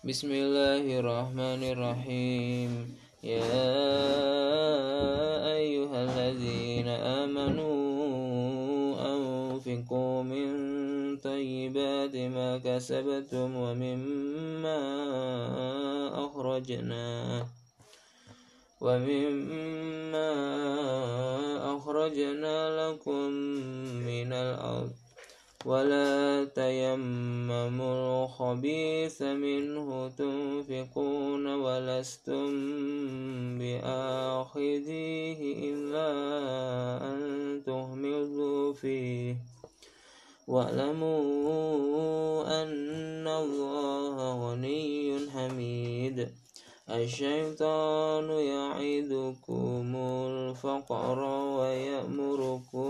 بسم الله الرحمن الرحيم يا أيها الذين آمنوا أنفقوا من طيبات ما كسبتم ومما أخرجنا ومما أخرجنا لكم من الأرض ولا تيمموا الخبيث منه تنفقون ولستم بآخذيه إلا أن تهملوا فيه. واعلموا أن الله غني حميد. الشيطان يعدكم الفقر ويأمركم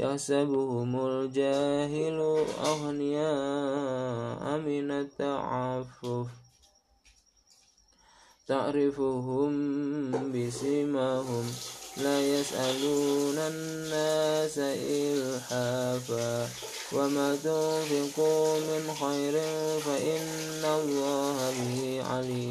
يحسبهم الجاهل أغنياء من التعفف. تعرفهم بسيماهم لا يسألون الناس إلحافا. وما تنفقوا من خير فإن الله به عليم.